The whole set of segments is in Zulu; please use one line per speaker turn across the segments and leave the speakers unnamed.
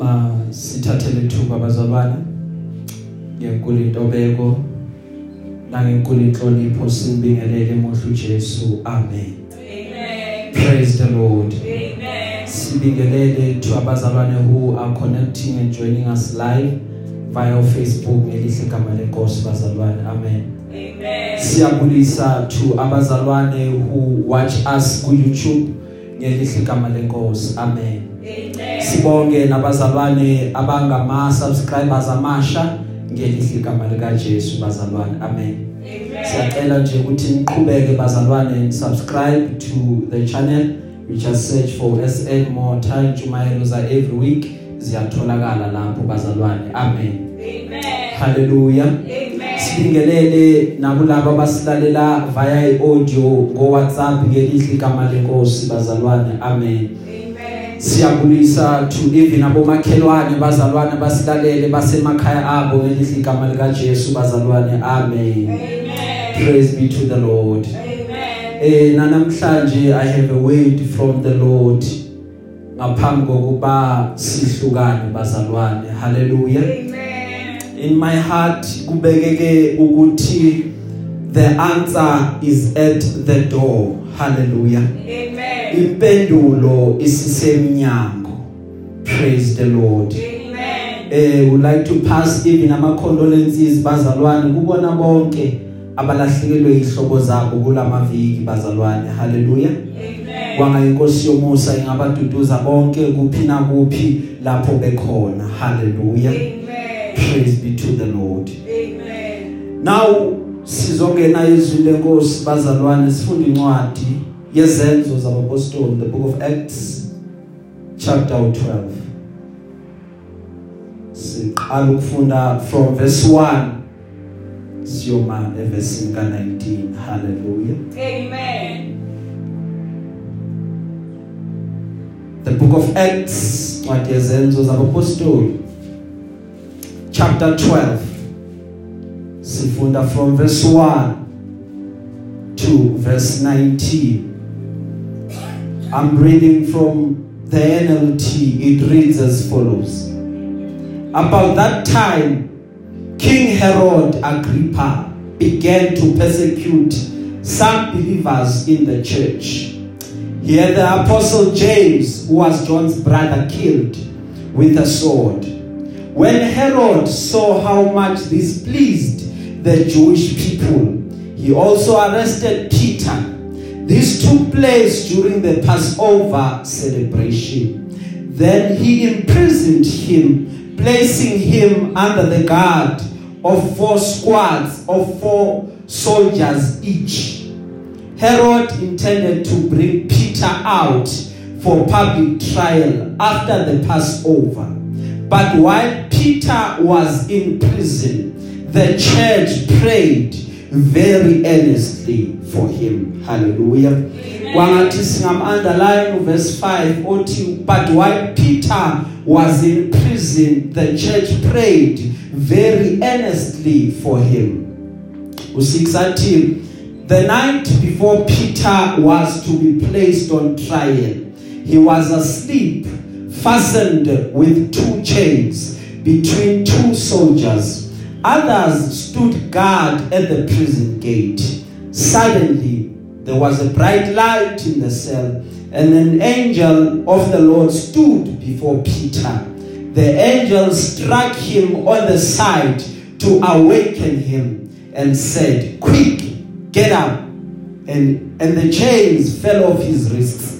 ma sithathele ithuba bazalwane ngenkulu intobeko nangenkulu inhlonipho simbingelele emuhle uJesu amen
Amen.
praise the lord
Amen.
sibingelele to abazalwane who are connecting and joining us live via Facebook ngelihle igama lenkosi bazalwane amen
Amen.
siyabulisa to abazalwane who watch us ku YouTube ngelihle igama lenkosi amen
Amen.
Sibonge nabazalwane abangama subscribers amasha ngelihle igama lika Jesu bazalwane amen
Amen.
siyacela nje ukuthi niqhubeke bazalwane subscribe to the channel you just search for SN more time Jumayelo za every week ziyatholakala lapho bazalwane amen
Amen.
hallelujah
Amen.
sibingelele nakulabo abasilalela via audio ngo WhatsApp ngelihle igama lenkosi bazalwane amen
Amen.
Siyabulisa to even abomakhelwane bazalwane basilalele basemakhaya abo ngelihle igama lika Jesu bazalwane amen
Amen.
praise be to the lord
Amen.
eh namhlanje i have a word from the lord ngaphambi kokuba sihlukane bazalwane hallelujah
Amen.
in my heart kubekeke ukuthi the answer is at the door hallelujah
Amen.
Impendulo isisemnyango praise the lord
Amen.
eh would like to pass even ama condolences bazalwane kubona bonke abalahlekelwe ihlobo zabo kulamaviki bazalwane hallelujah
Amen.
kwanga inkosi yomusa ingabaduduza bonke kuphi na kuphi lapho bekhona hallelujah
Amen.
praise be to the lord
Amen.
now sizongena izwi lenkosi bazalwane sifunda incwadi yezenzo zabapostoli the book of acts chapter 12 siqala ukufunda from verse 1 siyoma evesini ka19 hallelujah.
Amen.
the book of acts incwadi yezenzo zabapostoli chapter 12 sifunda from verse 1 to verse 19 I'm reading from the NLT it reads as follows. About that time King Herod Agrippa began to persecute some believers in the church. He had the apostle James who was John's brother killed with a sword. When Herod saw how much this pleased the Jewish people, he also arrested Peter. This took place during the Passover celebration. Then he imprisoned him, placing him under the guard of four squads of four soldiers each. Herod intended to bring Peter out for public trial after the Passover. But while Peter was in prison, the church prayed very earnestly for him. Hallelujah. Wangathi singam underline verse 5 othi but while Peter was in prison the church prayed very earnestly for him. U6 athi the night before Peter was to be placed on trial he was asleep fastened with two chains between two soldiers others stood guard at the prison gate suddenly there was a bright light in the cell and an angel of the lord stood before peter. The angel struck him on the side to awaken him and said quick get up. And and the chains fell off his wrists.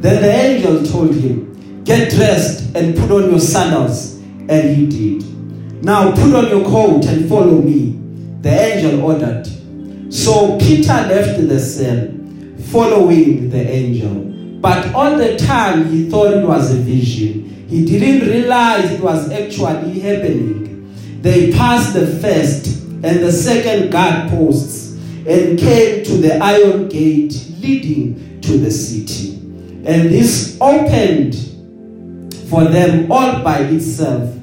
Then the angel told him get dressed and put on your sandals. And he did. Now put on your coat and follow me the angel ordered. So peter left the cell following the angel. But all the time he thought it was a vision. He didn't realize it was actually happening. They passed the first and the second guard posts and came to the iron gate leading to the city. And this opened for them all by itself.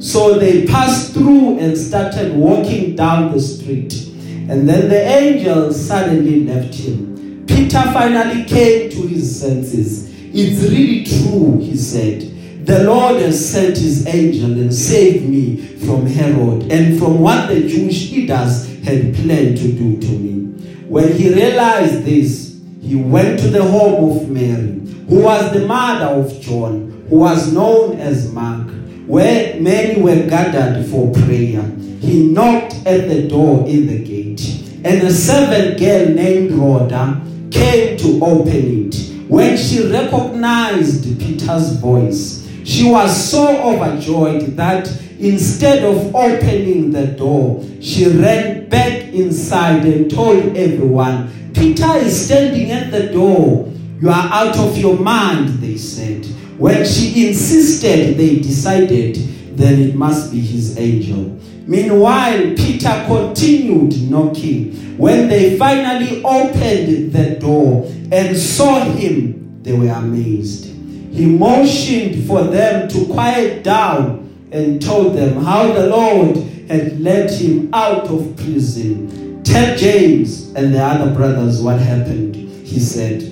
So they passed through and started walking down the street. And then the angel suddenly left him peter finally came to his senses it's really true he said The Lord has sent his angel and saved me from Herod and from what the Jewish leaders had planned to do to me. When he realized this, he went to the home of Mary, who was the mother of John, who was known as Mark, where many were gathered for prayer. He knocked at the door in the gate, and a servant girl named Rhoda came to open it. When she recognized Peter's voice, she was so overjoyed that instead of opening the door, she ran back inside and told everyone, Peter is standing at the door. You are out of your mind, they said. When she insisted, they decided then it must be his angel. Meanwhile, Peter continued knocking. When they finally opened the door and saw him, they were amazed. He motioned for them to quiet down and told them how the Lord had led him out of prison. Tell James and the other brothers what happened, he said.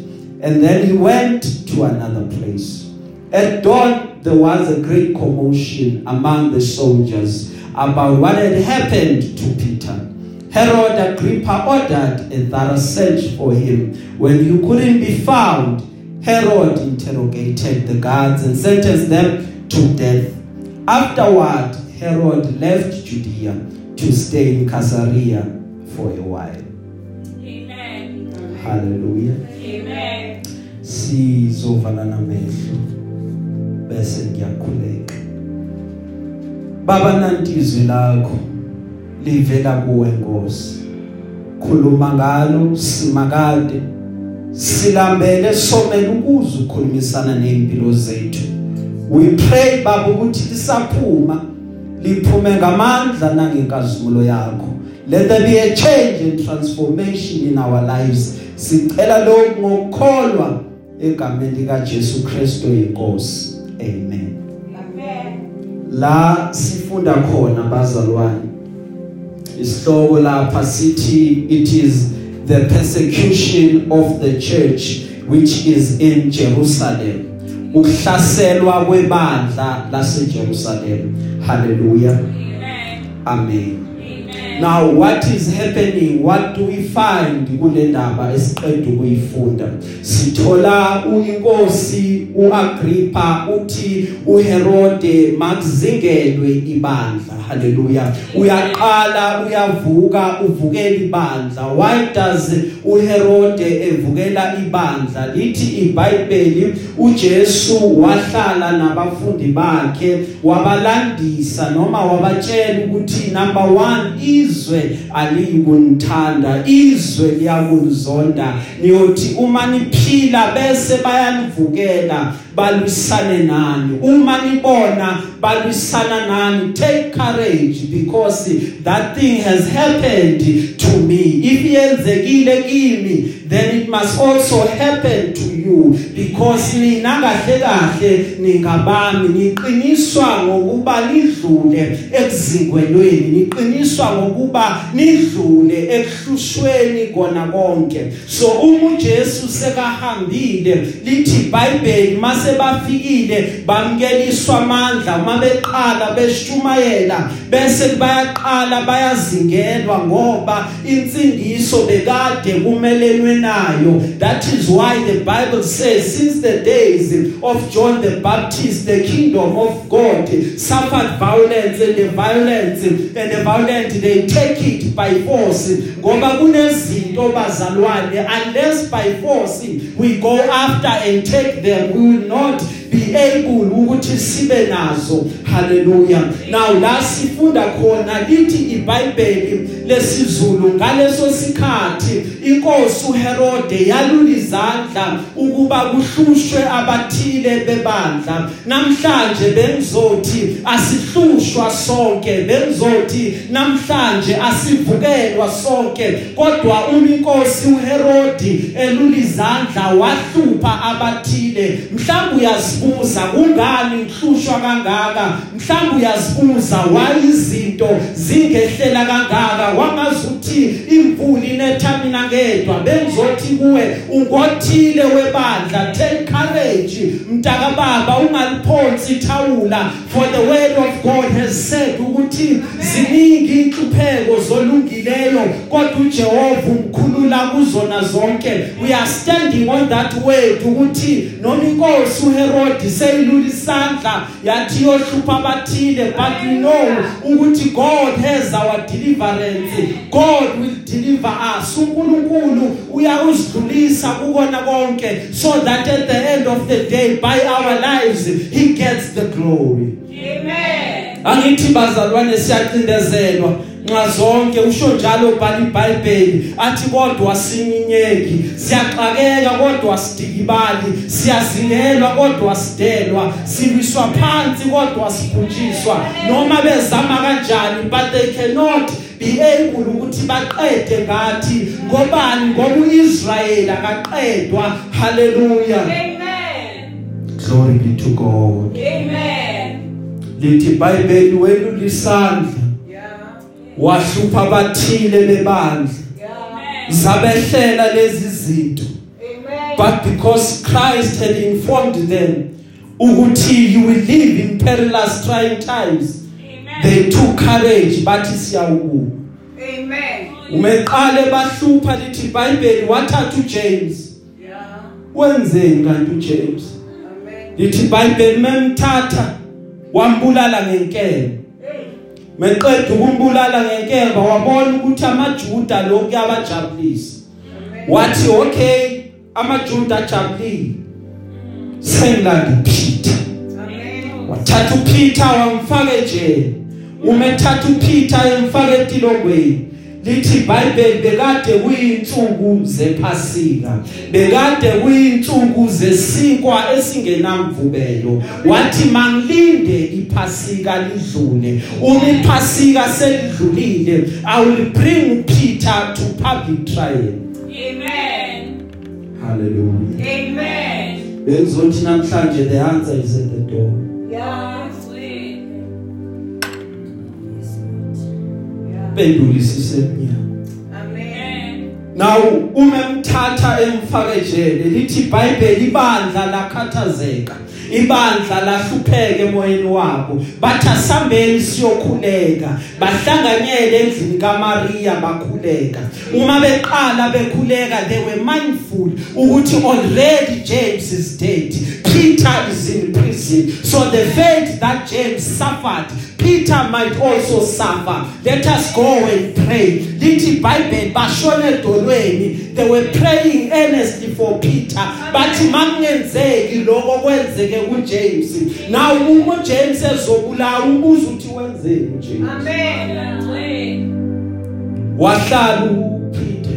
And then he went to another place. At dawn, there was a great commotion among the soldiers about what had happened to Peter. Herod Agrippa ordered a thorough search for him. When he couldn't be found, Herod interrogated the guards and sentenced them to death. Afterward, Herod left Judea to stay in Caesarea for a while.
Amen.
Hallelujah.
Amen.
Sizovala namehlo bese ngiyakhuleka. Baba nantizwi lakho livela kuwe Nkosi. Khuluma ngalo simakade silambele somela ukuze ukhulumisana nezimpilo zethu. We pray baba ukuthi lisaphuma liphume ngamandla nangenkazimulo yakho. Let there be a change and transformation in our lives. Sicela lokhu ngokukholwa egameni lika Jesu Kristu inkosi. Amen.
Amen.
La sifunda khona bazalwane. Isihloko lapha sithi it is the persecution of the church which is in Jerusalem. Ukuhlaselwa kwebandla laseJerusalem. Hallelujah.
Amen.
Amen. Now what is happening? What do we find kule ndaba esiqeda ukuyifunda? Sithola uinkosi uAgrippa uthi uHerode makuzingelwe ibandla. Haleluya uyaqala uyavuka uvukela ibandla. Why does uHerode evukela ibandla? Lithi iBhayibheli uJesu wahlala nabafundi bakhe wabalandisa noma wabatshela ukuthi number 1 izwe aliyikunithanda izwe liyakunizonda niyothi uma niphila bese bayanivukela balwisane nani. Uma nibona balwisana nani. Take courage because that thing has happened to me. If yenzekile kimi then it must also happen to you because nina kahle kahle ningabami niqiniswa ngokuba nidlule ekuzingwelweni niqiniswa ngokuba nidlule ekuhlushweni kona konke. So uma uJesu sekahambile lithi iBhayibheli mase bafikile bamkeliswa amandla. Uma beqala beshumayela bese bayaqala bayazingelwa ngoba insindiso bekade kumelelwe nayo. That is why the bible says since the days of John the Baptist the kingdom of God suffered violence and the violence and the violent they take it by force. Ngoba kunezinto bazalwane unless by force we go after and take them we will not be able ukuthi sibe nazo. Haleluya now la sifunda khona lithi iBhayibheli lesizulu ngaleso sikhathi inkosi uHerode yalula izandla ukuba kuhlushwe abathile bebandla. Namhlanje bengizothi asihlushwa sonke bengizothi namhlanje asivukelwa sonke. Kodwa uma inkosi uHerode elula izandla wahlupha abathile. Mhlawumbe uyazi uyazibuza kungani ngihlushwa kangaka? Mhlawumbe uyazibuza why izinto zingehlela kangaka? Wangazuthi imvula inetha mina ngedwa bengizothi kuwe ungothile webandla take courage mntaka baba ungaliphonsi ithawula for the word of God has said ukuthi ziningi inhlupheko zolungileyo kodwa uJehova umkhulula kuzona zonke. We are standing on that word ukuthi noma inkosi uHerod seyilula isandla yathi yohlupha abathile but we know ukuthi God has our deliverance. God will deliver us. uNkulunkulu uyakusidlulisa kukona konke so that at the end of the day by our lives he gets the glory.
Amen.
angithi bazalwane siyacindezelwa. Nxa zonke usho njalo ubhala iBhayibheli athi kodwa sinyinyeki. Siyaxakeka kodwa sidikibali. Siyazingelwa kodwa sidelwa. Siwiswa phansi kodwa sibhunjiswa noma bezama kanjani but they cannot be able ukuthi baqede ngathi ngobani? Ngoba uIsrael akaqedwa. Haleluya
Amen.
glory be to God.
Amen.
Lithi iBhayibheli welulisandla
Yeah.
wahlupha abathile bebandla
Yeah.
zabehlela lezi zinto
Amen.
but because Christ had informed them ukuthi you will live in perilous trying times
Amen.
they took courage bathi siyawuku
Amen.
umeqale bahlupha lithi iBhayibheli wathatha uJames
Yeah.
wenzeni kanti uJames
Amen.
lithi iBhayibheli memthatha wambulala ngenkemba
Hey.
meqeda ukumbulala ngenkemba wabona ukuthi amaJuda lokhu yabajabulisa
Amen.
wathi okay amaJuda ajabulile sengilanda uPeter
Amen.
wathatha uPeter wamfaka ejele umethatha uPeter emfaka etilongweni lithi iBhayibheli bekade kuyinsuku zephasika bekade kuyinsuku zesinkwa esingenamvubelo wathi mangilinde iphasika lidlule uma iphasika selidlulile i will bring Peter to public trial
Amen.
hallelujah
Amen.
bengizothi namhlanje the answer is at the door
Yeah. Amen.
Now uma emthatha emfaka ejele lithi iBhayibheli ibandla lakhathazeka ibandla lahlupheka emoyeni wabo bathi asambeni siyokhuleka bahlanganyele endlini kaMaria bakhuleka. Uma beqala bekhuleka they were mindful ukuthi already James is dead. Peter is in prison. So the fate that James suffered Peter might also suffer. Let us go and pray. Lithi iBhayibheli bashona edolweni. They were praying earnestly for Peter. Bathi makungenzeki lokho kwenzeke kuJames now uma uJames ezobulawa ubuza uthi wenzeni uJames
Amen.
wahlala uPeter.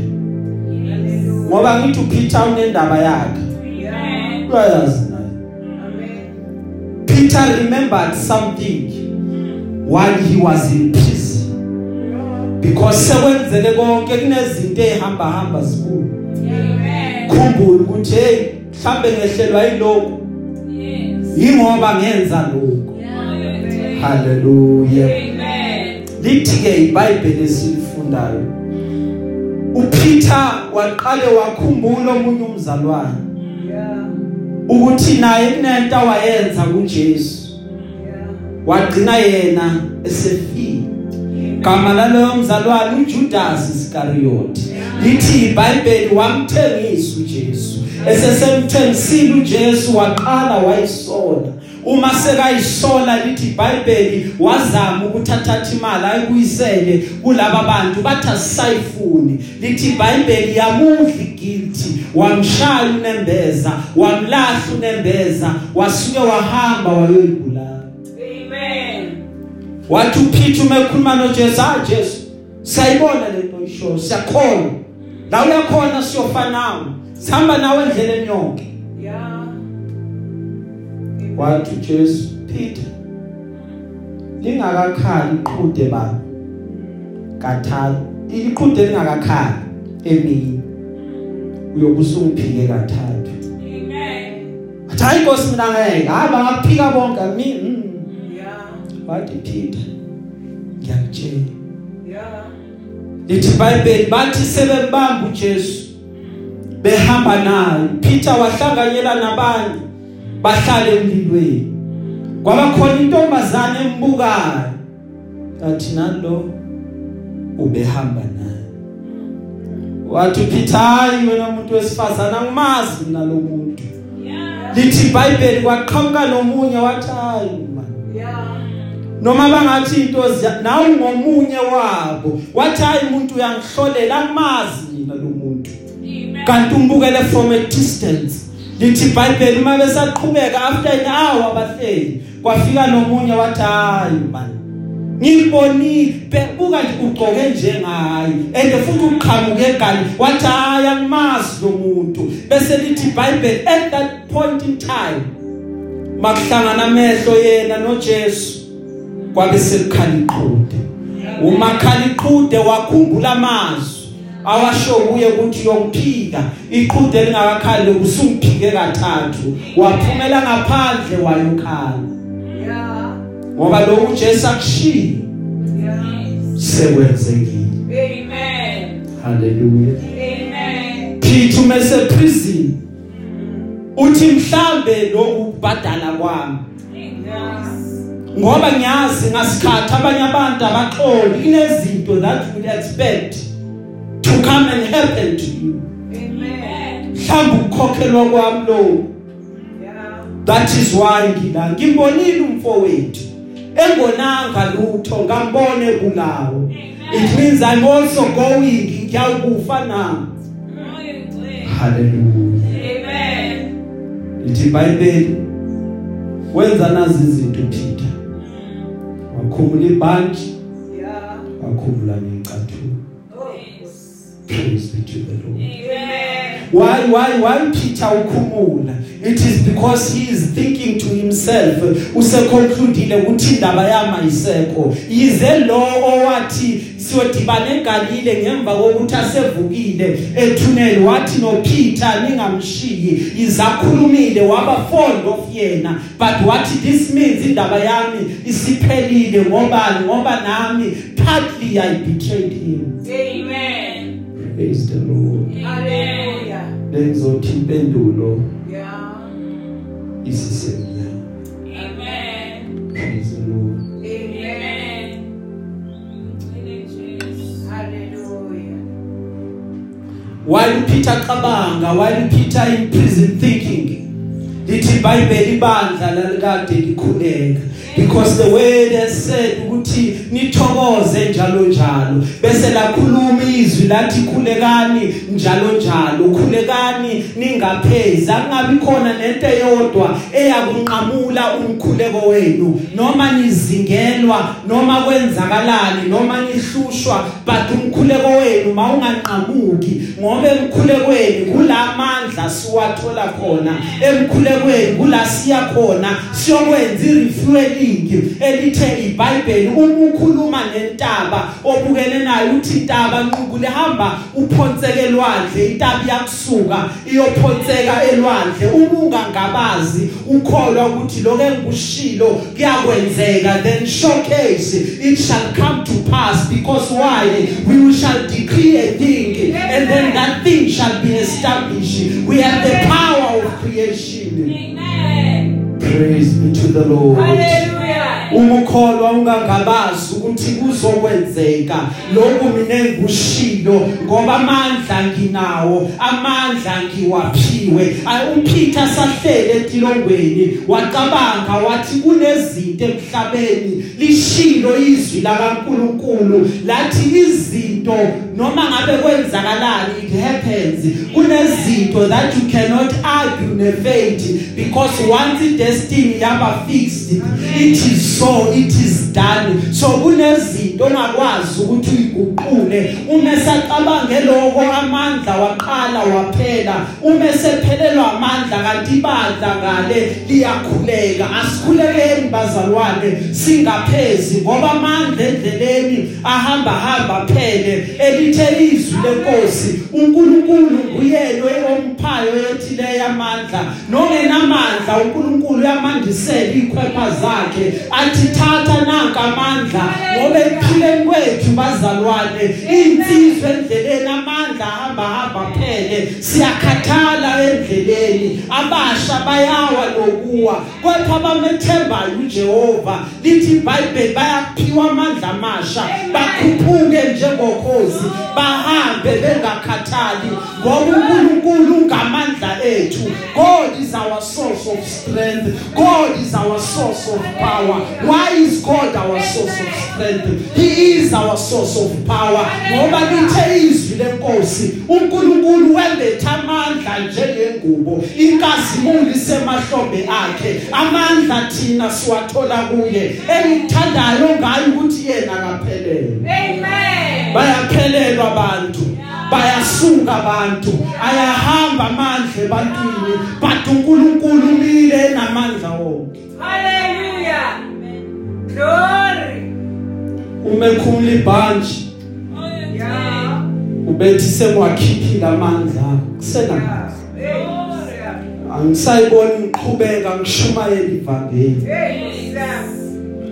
Ngoba ngithi uPeter unendaba yakhe.
Amen.
uyayazi naye.
Amen.
Peter remembered something. While he was in prison because sekwenzeke konke kunezinto ezihamba hamba zibuye
Amen.
khumbula ukuthi hey mhlambe ngehlelwa yiloko
Yes.
ingoba ngenza lokho
Amen.
haleluya
Amen.
lithi ke iBhayibheli esilifundayo uPeter waqale wakhumbula omunye umzalwane
Yeah.
ukuthi naye kunento awayenza kuJesu
Yeah.
Wagcina yena esefile. Gama laloyo mzalwane uJudas Iscariot lithi iBhayibheli wamthengisa uJesu. Esesemthengisile uJesu waqala wayisola. Uma sekayisola lithi iBhayibheli wazama ukuthatha imali ayibuyisele kulaba bantu bathi asayifuni lithi iBhayibheli yamudla guilty wamshaya unembeza wamlahla unembeza wasuke wahamba wayoyibulala.
Amen.
Wathi uPeter umekhuluma noJesu ah Jesu sayibona lento isho siyakhona la uyakhona siyofana nawe sihamba nawe endleleni yonke
Yeah.
wathi uJesu Peter lingakakhali iqhude baba kathathu iqhude lingakakhali emini uyokusungiphike kathathu
Amen.
athi hayi Nkosi mina ngeke hamba ngaphika bonke mi mm.
Yeah.
Wathi Peter ngiyakutshela
Yeah.
lithi iBhayibheli bathi sebembamba uJesu. Behamba naye. Peter wahlanganyela nabanye. Bahlala emlilweni. Kwaba khona intombazane embukayo. Athi nalo ubehamba naye. Wathi Peter hayi wena umuntu wesifazana angimazi mina lo muntu lithi iBhayibheli kwaqhamuka nomunye wathi hayi man.
Yeah.
Noma bangathi into nawe ngomunye wabo. Wathi hayi umuntu uyangihlolela angimazi mina lo muntu. Kanti umbukele from a distance. Lithi iBhayibheli uma besaqhubeka after an hour bahleli. Kwafika nomunye wathi hayi man ngibonile buka nje ugcoke njengayi and futhi uqhamuke egani wathi hayi angimazi lo muntu. Bese lithi iBhayibheli at that point in time makuhlangana amehlo yena noJesu. Kwabe sekukhala iqhude umakhala iqhude wakhumbula amazwi awasho kuye ukuthi uyongiphika iqhude lingakakhali lokusungiphike kathathu waphumela ngaphandle wayokhala
Yeah.
ngoba lo uJesu akushiya
Yeah.
sekwenzekile
Amen.
haleluya
Amen.
Peter mase prison uthi mhlambe lokubhadala kwami
Yeah.
Ngoba ngiyazi ngasikhathi abanye abantu abaxoli inezinto that you would expect to come and happen to you.
Amen.
mhlawumbe ukukhokhelwa kwami lo
Yeah.
that is why ngila ngimbonile umfowethu. Engonanga lutho ngambone kulawo. It means i'm also going ngiyawukufa nami hallelujah.
Amen.
lithi iBhayibheli wenza nazi izinto Peter wakhumula ibhanti
Yeah.
wakhumula necathulo
Oh.
praise be to the Lord
Amen.
why why why Peter ukhumula it is because he is thinking to himself useconcludile ukuthi indaba yami ayisekho yize lo owathi siyodibana eGalile ngemva kokuthi asevukile ethuneni wathi no Peter ningamshiyi izakhulumile waba fond of yena but wathi this means indaba yami isiphelile ngoba ngoba nami partly I betrayed him
Amen.
praise the Lord
Hallelujah.
bengizothi impendulo. Isisemnyama
Amen.
praise the Lord
Amen. Hallelujah.
while Peter qabanga while Peter in prison thinking lithi iBhayibheli ibandla lalikade likhuleka because the word has said nithokoze njalo njalo. Bese lakhuluma izwi lathi khulekani njalo njalo. Khulekani ningaphezi. Akungabi khona nento eyodwa eyakunqamula umkhuleko wenu. Noma nizingelwa noma kwenzakalani noma nihlushwa but umkhuleko wenu mawunganqamuki. Ngoba emkhulekweni kulamandla siwathola khona. Emkhulekweni kula siya khona. Siyokwenza irefueling elithe iBhayibheli uma ukhuluma nentaba obukene nayo uthi intaba nqubule hamba uphonseke elwandle intaba iyakusuka iyophonseka elwandle. Uma ungangabazi ukholwa ukuthi lokho engikushilo kuyakwenzeka then showcase it shall come to pass because why? We shall decree a thing and then that thing shall be established. We have the power of creation.
Amen.
praise be to the lord.
Hallelujah.
Uma ukholwa ungangabazi ukuthi kuzokwenzeka. Lokhu mina engikushilo ngoba amandla nginawo amandla ngiwaphiwe. uPeter sahlele etilongweni wacabanga wathi kunezinto emhlabeni lishilo izwi lakaNkuluNkulu lathi izinto noma ngabe kwenzakalani it happens. Kunezinto that you cannot argue nefate because once i destiny yaba fixed it is so it is done. So kunezinto ongakwazi ukuthi uyiguqule uma esacabange lokho amandla waqala waphela. Uma esephelelwa amandla kanti ibandla ngale liyakhuleka. Asikhulekeni bazalwane singaphezi ngoba amandla endleleni ahamba hamba phele. Elithe izwi lenkosi uNkulunkulu nguyena omphayo yethileyo amandla. Nongenamandla uNkulunkulu uyamandisela ikhwepha zakhe. Athi thatha nanka amandla. Ngoba ephileni kwethu bazalwane insizwe endleleni amandla hamba hamba phele. Siyakhathala endleleni. Abasha bayawa nokuwa kodwa abamethembayo uJehova. Lithi iBhayibheli bayaphiwa amandla amasha bakhuphuke njengokhozi bahambe bengakhathali ngoba uNkulunkulu ungamandla ethu. God is our source of strength. God is our source of power. Why is God our source of strength? He is our source of power. Ngoba lithe izwi lenkosi uNkulunkulu wembetha amandla njengengubo inkazimulo isemahlombe akhe amandla thina siwathola kuye engithandayo ngayo ukuthi yena kaphelele
Amen.
bayaphelelwa abantu bayasuka abantu ayahamba amandla ebantwini but uNkulunkulu umile namandla wonke
Hallelujah. Glory.
umekhumula ibhanji
Yeah.
ubethi sengwakhiphila amandla kusena
Yeah. Hey.
Angisayibona ngiqhubeka ngishumayela ivangeli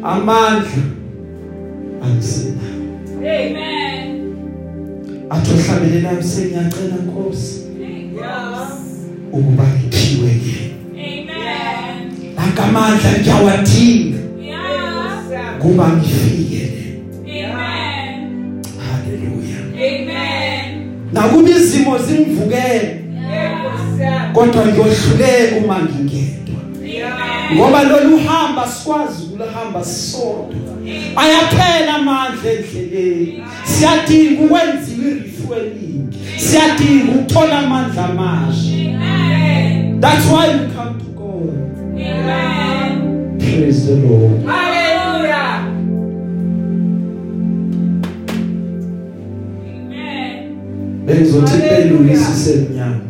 amandla angisena
Amen.
athi ohlabelelayo sengiyacela Nkosi ukuba ngiphiwe ke
Amen.
lakamandla ngiyawadinga kuba ngifike
Amen.
haleluya
Amen.
nakuba izimo.
Sam.
Kodwa ngiyohluleka uma ngingedwa
Yeah.
ngoba lolu hamba sikwazi ukulahamba sisodwa ayaphela amandla endleleni siyadinga ukwenziwa i-refueling siyadinga ukuthola amandla amasha
Amen.
that's why we come to God
Amen.
praise the Lord
Hallelujah. Amen.
bengizothi
Hallelujah.
belulisi semnyango
Amen.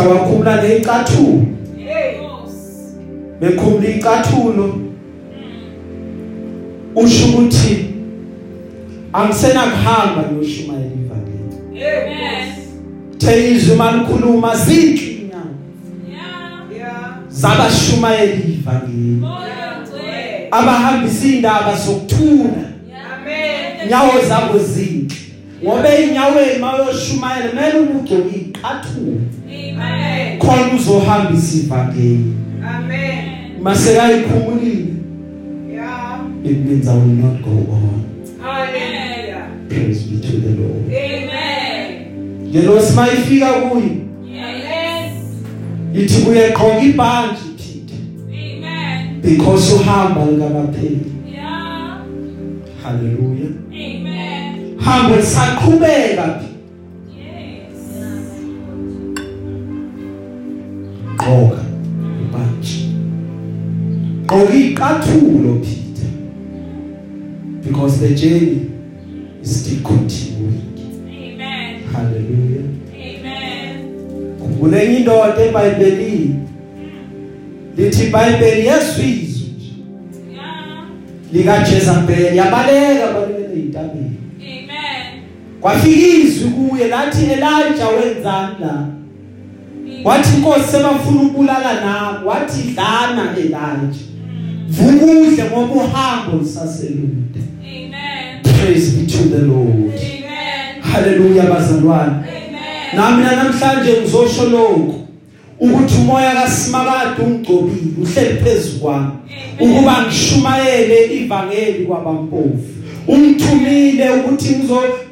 Peter wakhumula neicathulo
Hey.
bekhumula icathulo usho ukuthi angisena kuhamba ngiyoshumayela ivangeli
Amen.
the izwi malikhuluma zinhle inyawo
Yeah. Yeah.
zabashumayela ivangeli
Yeah.
abahambisa indaba zokuthula
Amen.
inyawo zabo zinhle ngoba inyaweni mayoshumayela kumele ubugcoke iqathulo
Amen.
khona uzohambisa ivangeli
Amen.
masekayikhumulile
Yeah.
it means I will not go on
Hallelujah.
praise be to the Lord
Amen.
ngelosi mayifika kuyo
Yes.
yithi uyaqhoka ibhanji Peter
Amen.
because uhamba likabapheli
Yeah.
haleluya
Amen.
hambo lisaqhubeka gqoka ibhanji gqoka iqathulo Peter because the journey is still continuing
Amen.
haleluya
Amen.
kulenye indoda eBhayibhelini lithi iBhayibheli yesizwe
Yeah.
lika Jezebel yabaleka balekele itabeni
Amen.
kwafika izwi kuye lathi Elijah wenzani la wathi inkosi sebafuna ukubulala nawe wathi dlana Elijah vukudle ngoba uhambo lisaselude
Amen.
praise be to the Lord.
Amen.
haleluya bazalwane.
Amen.
nami namhlanje ngizosho lokho ukuthi umoya kaSimakade ungcobile uhleli phezukwami ukuba ngishumayele ivangeli kwabampofu. Ungithumile ukuthi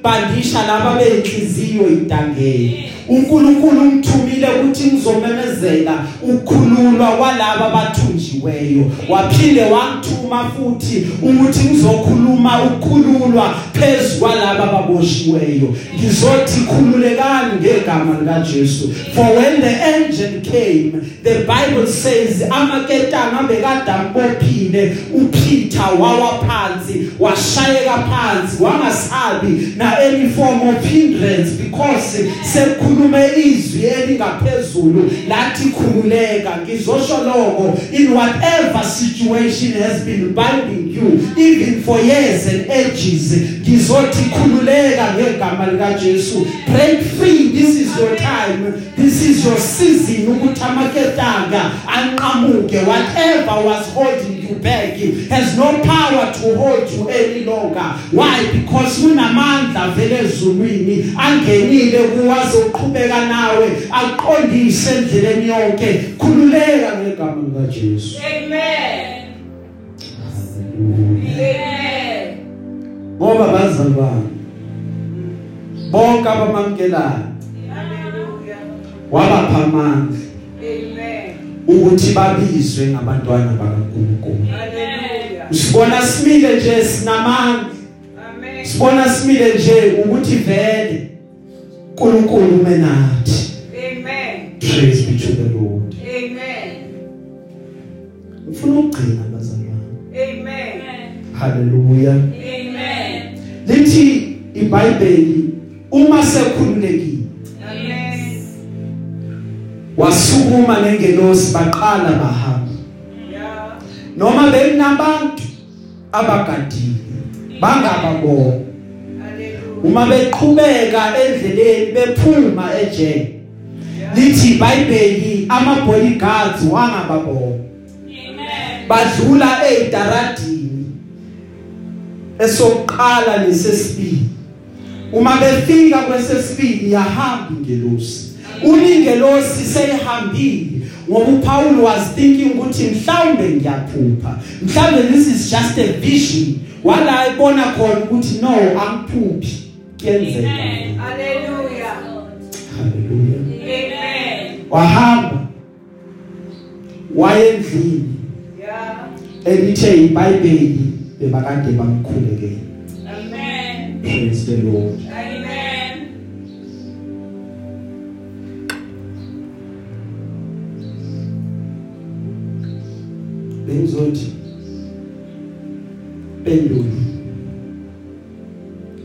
ngizobandisha laba benhliziyo idangeni. uNkulunkulu ungithumile ukuthi ngizomemezela ukukhululwa kwalabo abathunjiweyo. Waphinde wangithuma futhi ukuthi ngizokhuluma ukukhululwa phezulu kwalabo ababoshiweyo. Ngizothi khululekani ngegama lika Jesu for when the angel came the bible says amaketanga bekade ambophile uPeter wawa phansi washayeka phansi wangasabi na any form of hindrance because sekukhulume izwi elingaphezulu lathi khululeka. Ngizosho lokho in whatever situation has been binding you even for years and ages ngizothi khululeka ngegama lika Jesu break free. This is your time. This is your season. Ukuthi amaketanga anqamuke. Whatever was holding you back has no power to hold you any longer. Why? Because unamandla vele ezulwini. Angenile kuwazoqhubeka nawe. Aqondise endleleni yonke. Khululeka ngegama lika Jesu
Amen.
Hallelujah
Amen.
ngoba bazalwane bonke abamamkelayo
Hallelujah.
Wabapha amandla
Amen.
ukuthi babizwe ngabantwana bakaNkulunkulu
Hallelujah.
sibona simile nje sinamandla
Amen.
sibona simile nje ukuthi vele uNkulunkulu umenathi
Amen.
praise be to the Lord
Amen.
ufuna ukugcina bazalwane
Amen.
haleluya
Amen.
lithi iBhayibheli uma sekhululekile
Amen.
Wasukuma nengelosi baqala bahamba. Noma bekunabantu abagadile bangababona uma beqhubeka endleleni bephuma ejele lithi iBhayibheli ama bodyguards wangababona badlula ezidaradini esokuqala nesesibili. Uma befika kwesesibili yahamba ingelosi. Uningelosi seyihambile ngoba uPaul was thinking ukuthi mhlawumbe ngiyaphupha mhlawumbe this is just a vision wala ibona khona ukuthi no angiphuphi kuyenzeka
Amen.
Hallelujah.
haleluya
Amen.
wahamba wayendlini
Yeah.
elithe iBhayibheli bebakade bamkhulekela
Amen.
praise the lord bengizothi penduli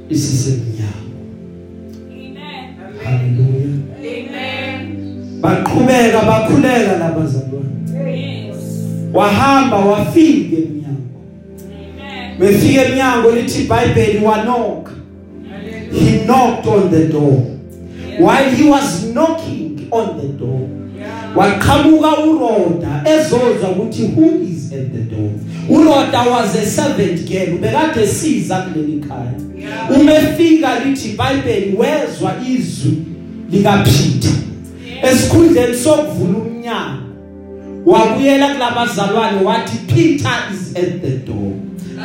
isisemnyango
Amen.
haleluya
Amen.
baqhubeka bakhuleka labazalwane
Yes.
wahamba wafika emnyango
Amen.
befika emnyango lithi iBhayibheli wanoka he knocked on the door while he was knocking on the door waqhamuka uRoda ezoza ukuthi who is at the door uRoda was a servant girl ubekade siza kuleli khaya. Umefika lithi iBhayibheli wezwa izwi lika Peter esikhundleni sokuvula umnyango wabuyela kulabazalwane wathi Peter is at the door.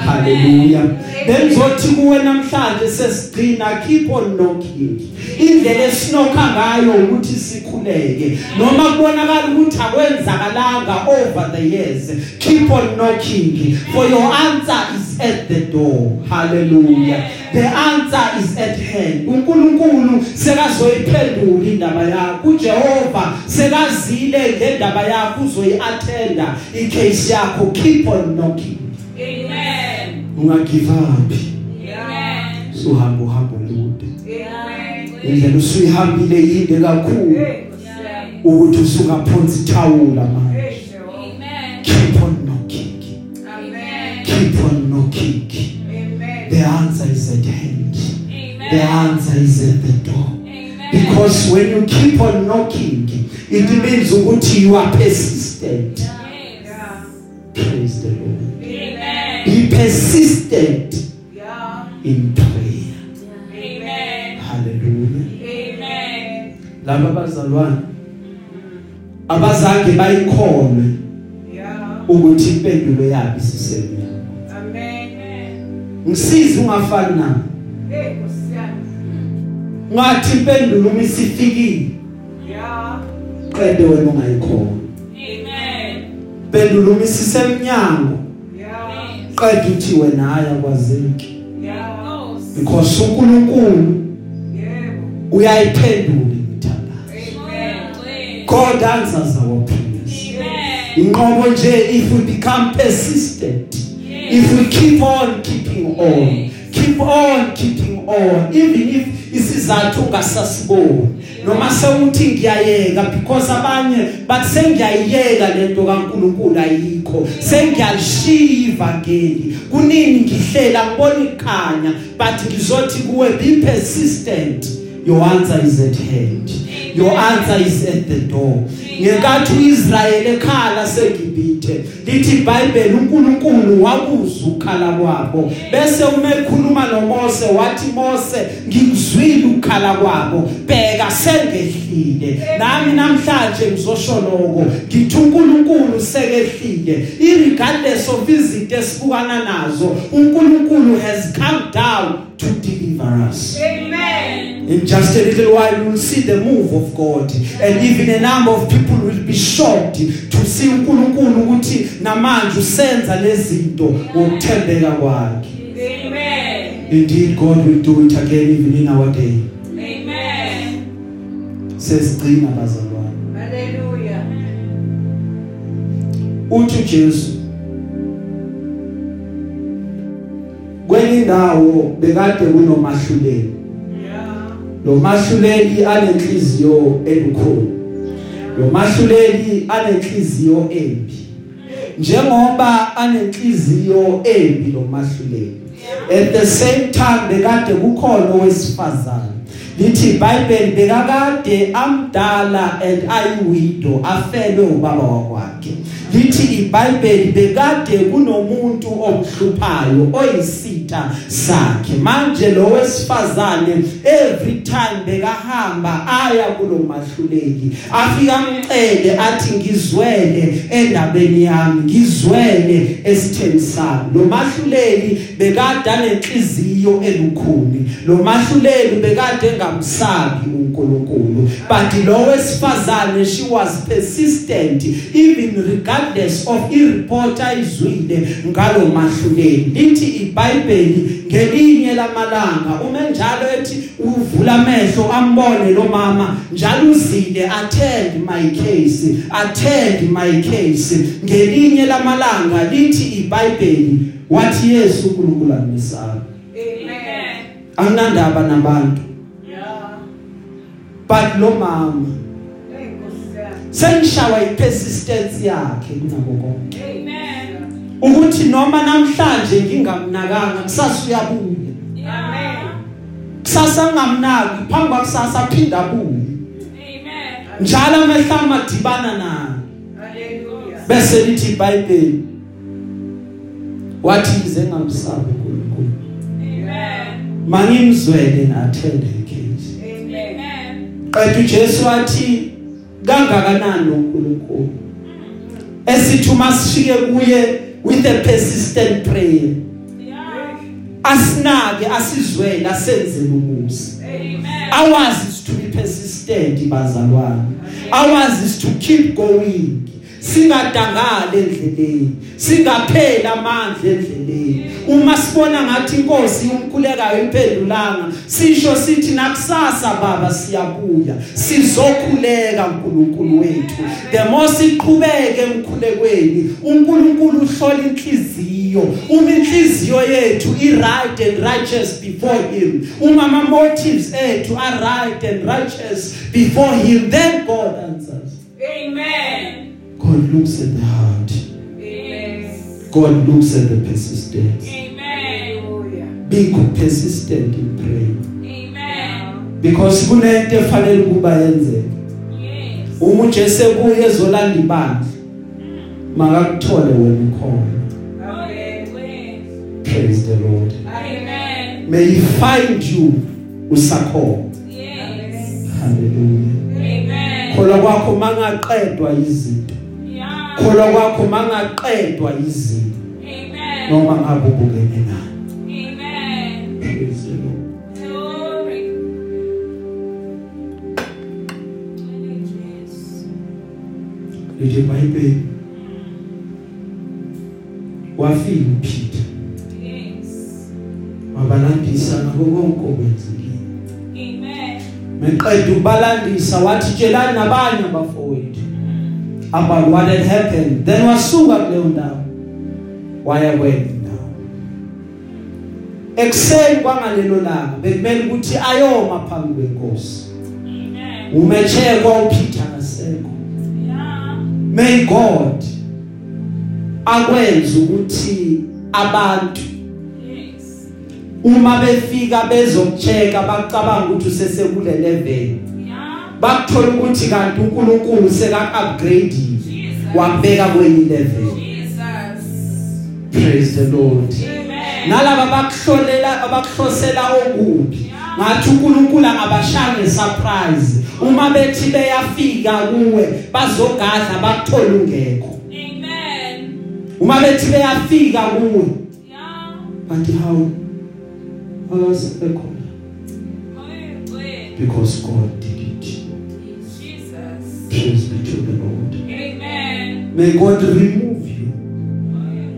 Haleluya bengizothi kuwe namhlanje sesigcina keep on knocking indlela esinoka ngayo ukuthi sikhuleke. Noma kubonakala ukuthi akwenzakalanga over the years keep on knocking for your answer is at the door. Hallelujah. The answer is at hand. uNkulunkulu sekazoyiphendula indaba yakho. uJehova sekazile ngendaba yakho uzoyiattenda icase yakho. Keep on knocking
Amen.
Ungagive up
Amen.
suhamba uhamba olude
Amen.
indlela usuyihambile yinde kakhulu ukuthi usungaphonsi thawula manje
Amen.
keep on knocking
Amen.
keep on knocking the answer is at hand the answer is at the door
Amen.
because when you keep on knocking it means ukuthi you are persistent
Yes.
Persistent
Yeah.
in prayer
Amen.
hallelujah
Amen.
laba bazalwane abazange bayikholwe
Yeah.
ukuthi impendulo yabo isisemnyama
Amen.
ngisiza ungafani nami
Hey, Kusiyana.
ngathi impendulo uma isifikile
Yeah.
qede wena ungayikholwa
Amen.
impendulo uma isisemnyango Qede uthi wena haya kwazeki
Yeah.
because uNkulunkulu
Yebo.
uyayiphendula imithandazo
Amen.
God answers our prayers
Amen.
inqobo nje if we become persistent if we keep on keeping on keep on keeping on even if isizathu ungasasiboni noma sewuthi ngiyayeka because abanye bathi sengiyayiyeka lento kaNkuluNkulu ayikho. Sengiyalishiya ivangeli kunini ngihlela ngibona ikhanya but ngizothi kuwe be persistent. Your answer is at hand. Your answer is at the door. Ngenkathi uIsrael ekhala segibithe lithi iBhayibheli uNkulunkulu wakuza ukhala kwabo. Bese uma ekhuluma noMose wathi Mose ngikuzwile ukhala kwabo. Bheka sengehlile. Nami namhlanje ngizosho lokho ngithi uNkulunkulu sekehlile. Irregardless of izinto esibukana nazo uNkulunkulu has come down. To deliver us
Amen.
In just a little while, you will see the move of God, and even a number of people will be shocked to see uNkulunkulu ukuthi namanje usenza lezinto ngokuthembeka kwakhe.
Amen.
Indeed, God will do it again even in our day.
Amen.
Sesigcina bazalwane.
Hallelujah.
Uthi Jesu indawo bekade kunomahluleli.
Yeah.
Lo mahluleli anenhliziyo elukhulu. Lo mahluleli anenhliziyo embi. Njengoba anenhliziyo embi lo mahluleli. At the same time bekade kukhona owesifazane. Lithi iBhayibheli bekakade amdala and ayiwidow afelwe ubaba wakwakhe. Lithi iBhayibheli bekade kunomuntu omhluphayo oyisitha sakhe. Manje lo wesifazane every time bekahamba aya kulo mahluleli afika amcele athi ngizwele endabeni yami ngizwele esitheni sami lo mahluleli bekade anenhliziyo elukhuni lo mahluleli bekade engamsabi uNkulunkulu but lo wesifazane she was persistent even regardless of ireport ayizwile ngalo mahluleli lithi iBhayibheli ngelinye lamalanga uma njalo ethi uvula amehlo ambone lo mama njalo uzile attend my case attend my case ngelinye lamalanga lithi iBhayibheli wathi Yesu uNkulunkulu anisaba
Amen.
anginandaba nabantu
Yeah.
but lo mama
Thank you, sir.
Sengishawa ipersistence yakhe kunako konke
Amen.
ukuthi noma namhlanje ngingamnakanga kusasa uyabuya
Amen.
kusasa ngamnaki phambi kwakusasa aphinda abuye
Amen.
njalo amehla amadibana naye
Hallelujah.
bese lithi iBhayibheli wathi ize ngamsabi uNkulunkulu
Amen.
mangimzwele na attend her case
Amen.
Amen.
qedwe uJesu wathi kangakanani uNkulunkulu esithi uma sifike kuye with a persistent prayer asinake asizwele asenzele umusa ours is to be persistent bazalwane. Ours is to keep going. Singadangale endleleni. Singaphela amandla endleleni. Uma sibona ngathi inkosi umkhulekayo impendulanga sisho sithi nakusasa baba siyabuya. Sizokhuleka uNkulunkulu wethu. The more siqhubeke emkhulekweni uNkulunkulu uhlola inhliziyo. Uma inhliziyo yethu i right and righteous before him uma ama motives ethu are right and righteous before him then God answers.
Amen.
God looks at the heart
Amen.
God looks at the persistence
Amen.
Hallelujah.
be persistent in praying
Amen.
because kunento efanele kuba yenzeke
Yes.
uma uJesu ebuye ezolanda ibandla makakuthole wena ukhona
Amen.
praise the lord
Amen.
may he find you usakhona
Yes.
hallelujah
Amen.
khola kwakho mangaqedwa izinto
Yeah.
khola kwakho mangaqedwa izinto
Amen.
noma ngabe ubukene nayo
Amen.
praise the lord
Glory. Yes.
lithi iBhayibheli wafika uPeter
Yes.
wabalandisa ngakho konke okwenzekile
Amen.
meqeda ukubalandisa wathi tshelani nabanye abafowethu about what had happened then wasuka kuleyo ndawo waya kwenye indawo ekseni kwangalelo langa bekumele ukuthi ayoma phambi kwenkosi
Amen.
umechekwa uPeter kasekho
Yeah.
may god akwenza ukuthi abantu
Yes.
uma befika bezokucheka bacabanga ukuthi usesekule level
Yeah.
bakuthola ukuthi kanti uNkulunkulu seka upgrade
Jesus.
wabeka kwenye level
Jesus.
praise the lord nalaba bakuhlolela abakuhlosela okubi ngathi uNkulunkulu angabashaya surprise uma bethi beyafika kuwe bazogadla bakuthola ungekho
Amen.
uma bethi beyafika kuwe
Yeah.
awasekhona
Good. Good.
because God did. Praise be to the Lord
Amen.
may God remove you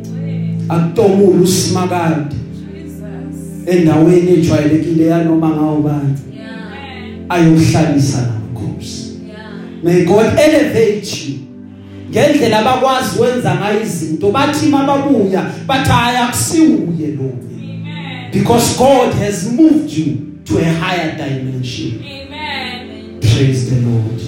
Good.
akutomula usimakade
Jesus.
endaweni ejwayelekile yanoma ngawubani
Amen.
ayokuhlalisa namakhosi may God elevate you ngendlela abakwazi ukwenza ngayo izinto bathi mababuya bathi ayakusiuye lo
Amen.
because God has moved you to a higher dimension
Amen.
praise the Lord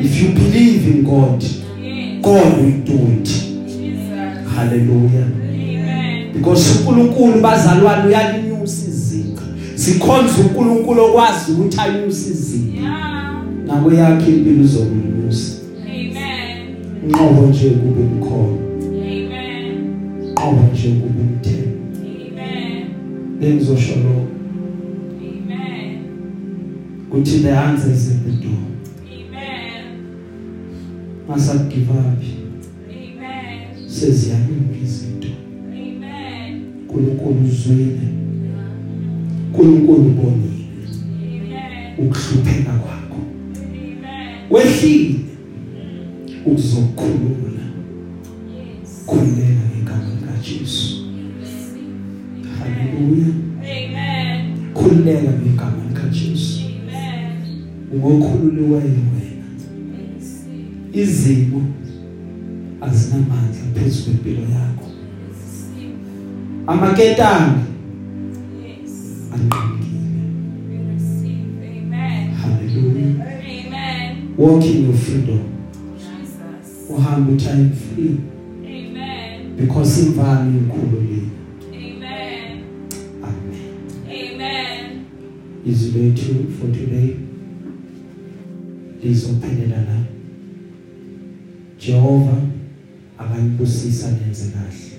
Amen.
if you believe in God
Yes.
God will do it
Jesus.
hallelujah
Amen.
because uNkulunkulu bazalwane uyalinyusa izinga sikhonza uNkulunkulu okwazi ukuthi anyuse izinga
Yeah.
nako yakhe impilo uzokunyusa
Amen.
nqobo nje kube umkhono
Amen.
nqobo nje kube umthembu
Amen.
engizosho lo
Amen.
ukuthi the answer is at the door
Amen.
Masa give up
Amen.
seziyalunga izinto
Amen.
uNkulunkulu uzwile uNkulunkulu ubonile
Amen.
ukuhlupheka kwakho izimo azinamandla phezu kwempilo yakho amaketanga
Yes.
anqikile
We receive. Amen.
haleluya
Amen.
walk in your freedom
Jesus.
uhambe time free
Amen.
because imvana inkulu le
Amen.
amen
Amen.
is it true for today lizophelela Akayibusisa nenze kahle.